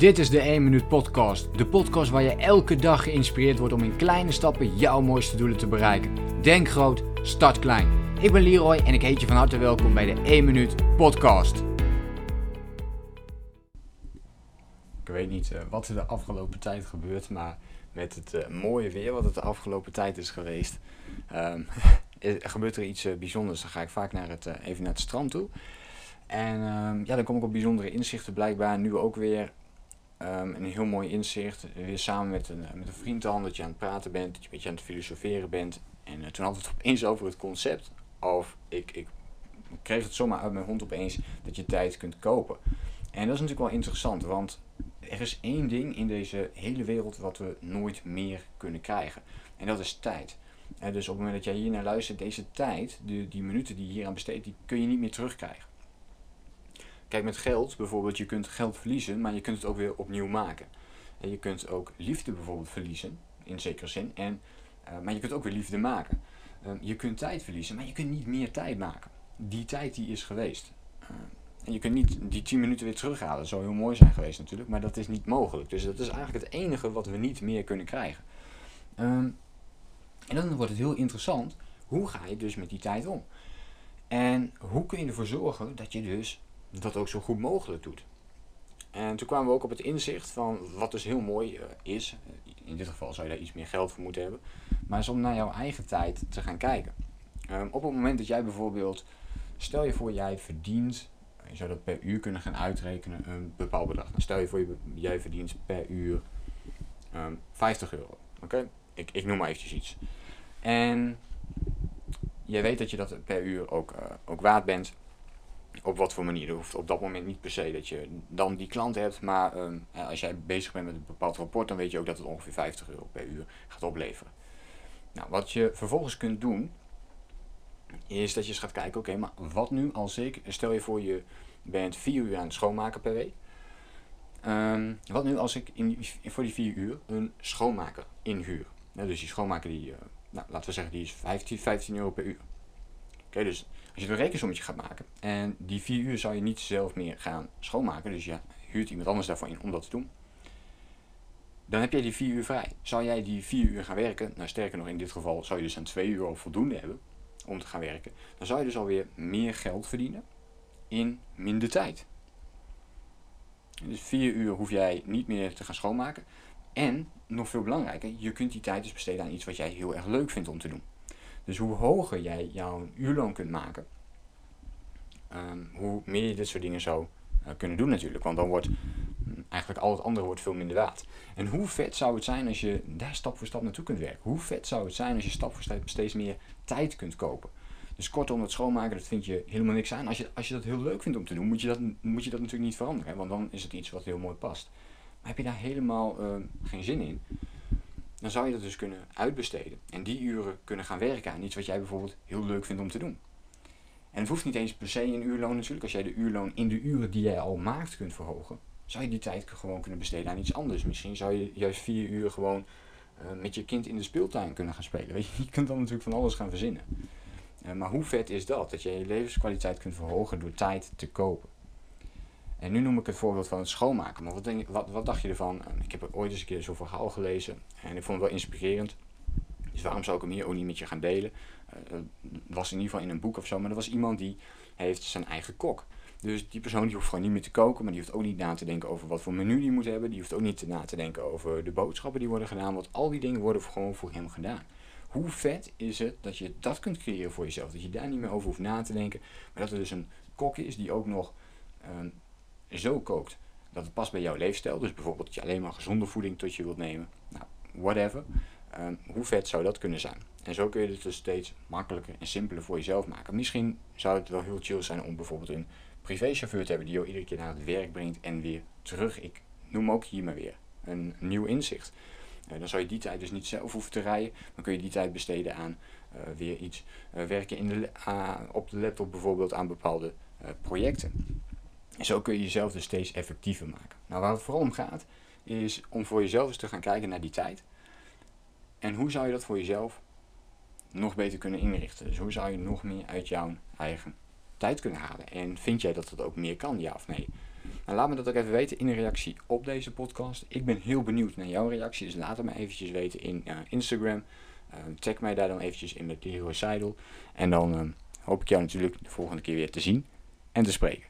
Dit is de 1 Minuut Podcast. De podcast waar je elke dag geïnspireerd wordt om in kleine stappen jouw mooiste doelen te bereiken. Denk groot, start klein. Ik ben Leroy en ik heet je van harte welkom bij de 1 Minuut Podcast. Ik weet niet uh, wat er de afgelopen tijd gebeurt, maar met het uh, mooie weer wat het de afgelopen tijd is geweest, um, gebeurt er iets uh, bijzonders. Dan ga ik vaak naar het, even naar het strand toe. En um, ja, dan kom ik op bijzondere inzichten blijkbaar. Nu ook weer um, een heel mooi inzicht. Weer samen met een, met een vriend dan, dat je aan het praten bent, dat je een beetje aan het filosoferen bent. En uh, toen had het opeens over het concept. Of ik, ik kreeg het zomaar uit mijn hond opeens dat je tijd kunt kopen. En dat is natuurlijk wel interessant, want er is één ding in deze hele wereld wat we nooit meer kunnen krijgen. En dat is tijd. En dus op het moment dat jij hier naar luistert, deze tijd, de, die minuten die je hier aan besteedt, die kun je niet meer terugkrijgen. Kijk, met geld bijvoorbeeld, je kunt geld verliezen, maar je kunt het ook weer opnieuw maken. En je kunt ook liefde bijvoorbeeld verliezen, in zekere zin, en, uh, maar je kunt ook weer liefde maken. Uh, je kunt tijd verliezen, maar je kunt niet meer tijd maken. Die tijd die is geweest. Uh, en je kunt niet die 10 minuten weer terughalen. Dat zou heel mooi zijn geweest natuurlijk, maar dat is niet mogelijk. Dus dat is eigenlijk het enige wat we niet meer kunnen krijgen. Um, en dan wordt het heel interessant, hoe ga je dus met die tijd om? En hoe kun je ervoor zorgen dat je dus dat ook zo goed mogelijk doet. En toen kwamen we ook op het inzicht van wat dus heel mooi uh, is. In dit geval zou je daar iets meer geld voor moeten hebben. Maar is om naar jouw eigen tijd te gaan kijken. Um, op het moment dat jij bijvoorbeeld, stel je voor jij verdient, je zou dat per uur kunnen gaan uitrekenen, een bepaald bedrag. Stel je voor je, jij verdient per uur um, 50 euro. Oké, ik, ik noem maar eventjes iets. En jij weet dat je dat per uur ook, uh, ook waard bent op wat voor manier. Dat hoeft op dat moment niet per se dat je dan die klant hebt. Maar um, als jij bezig bent met een bepaald rapport, dan weet je ook dat het ongeveer 50 euro per uur gaat opleveren. Nou, wat je vervolgens kunt doen, is dat je eens gaat kijken, oké, maar wat nu als ik, stel je voor je bent 4 uur aan het schoonmaken per week. Um, wat nu als ik in, voor die 4 uur een schoonmaker inhuur? Ja, dus die schoonmaker die, uh, nou, laten we zeggen, die is 15, 15 euro per uur. Okay, dus als je een rekensommetje gaat maken en die vier uur zou je niet zelf meer gaan schoonmaken, dus je huurt iemand anders daarvoor in om dat te doen, dan heb jij die vier uur vrij. Zou jij die vier uur gaan werken, nou sterker nog in dit geval zou je dus aan twee uur al voldoende hebben om te gaan werken, dan zou je dus alweer meer geld verdienen in minder tijd. Dus vier uur hoef jij niet meer te gaan schoonmaken. En, nog veel belangrijker, je kunt die tijd dus besteden aan iets wat jij heel erg leuk vindt om te doen. Dus hoe hoger jij jouw uurloon kunt maken, um, hoe meer je dit soort dingen zou uh, kunnen doen natuurlijk. Want dan wordt um, eigenlijk al het andere wordt veel minder waard. En hoe vet zou het zijn als je daar stap voor stap naartoe kunt werken? Hoe vet zou het zijn als je stap voor stap steeds meer tijd kunt kopen? Dus kortom, het schoonmaken, dat vind je helemaal niks aan. Als je, als je dat heel leuk vindt om te doen, moet je dat, moet je dat natuurlijk niet veranderen. Want dan is het iets wat heel mooi past. Maar heb je daar helemaal uh, geen zin in, dan zou je dat dus kunnen uitbesteden. En die uren kunnen gaan werken aan iets wat jij bijvoorbeeld heel leuk vindt om te doen. En het hoeft niet eens per se een uurloon natuurlijk. Als jij de uurloon in de uren die jij al maakt kunt verhogen, zou je die tijd gewoon kunnen besteden aan iets anders. Misschien zou je juist vier uur gewoon uh, met je kind in de speeltuin kunnen gaan spelen. Weet je, je kunt dan natuurlijk van alles gaan verzinnen. Uh, maar hoe vet is dat? Dat je je levenskwaliteit kunt verhogen door tijd te kopen. En nu noem ik het voorbeeld van het schoonmaken. Maar wat, denk, wat, wat dacht je ervan? Ik heb ooit eens een keer zo'n verhaal gelezen en ik vond het wel inspirerend. Dus waarom zou ik hem hier ook niet met je gaan delen? Het was in ieder geval in een boek of zo, maar er was iemand die heeft zijn eigen kok. Dus die persoon die hoeft gewoon niet meer te koken, maar die hoeft ook niet na te denken over wat voor menu die moet hebben. Die hoeft ook niet na te denken over de boodschappen die worden gedaan, want al die dingen worden gewoon voor hem gedaan. Hoe vet is het dat je dat kunt creëren voor jezelf? Dat je daar niet meer over hoeft na te denken, maar dat er dus een kok is die ook nog um, zo kookt dat het past bij jouw leefstijl. Dus bijvoorbeeld dat je alleen maar gezonde voeding tot je wilt nemen. Nou, whatever. Um, hoe vet zou dat kunnen zijn? En zo kun je het dus steeds makkelijker en simpeler voor jezelf maken. Misschien zou het wel heel chill zijn om bijvoorbeeld een privéchauffeur te hebben die jou iedere keer naar het werk brengt en weer terug. Ik noem ook hier maar weer een nieuw inzicht. Uh, dan zou je die tijd dus niet zelf hoeven te rijden. Dan kun je die tijd besteden aan uh, weer iets uh, werken in de, op de laptop bijvoorbeeld aan bepaalde projecten. Zo kun je jezelf dus steeds effectiever maken. Nou, waar het vooral om gaat, is om voor jezelf eens te gaan kijken naar die tijd. En hoe zou je dat voor jezelf nog beter kunnen inrichten? Dus hoe zou je nog meer uit jouw eigen tijd kunnen halen? En vind jij dat dat ook meer kan, ja of nee? Nou, laat me dat ook even weten in een reactie op deze podcast. Ik ben heel benieuwd naar jouw reactie, dus laat het me eventjes weten in uh, Instagram. Uh, tag mij daar dan eventjes in met Leroy Seidel. En dan uh, hoop ik jou natuurlijk de volgende keer weer te zien en te spreken.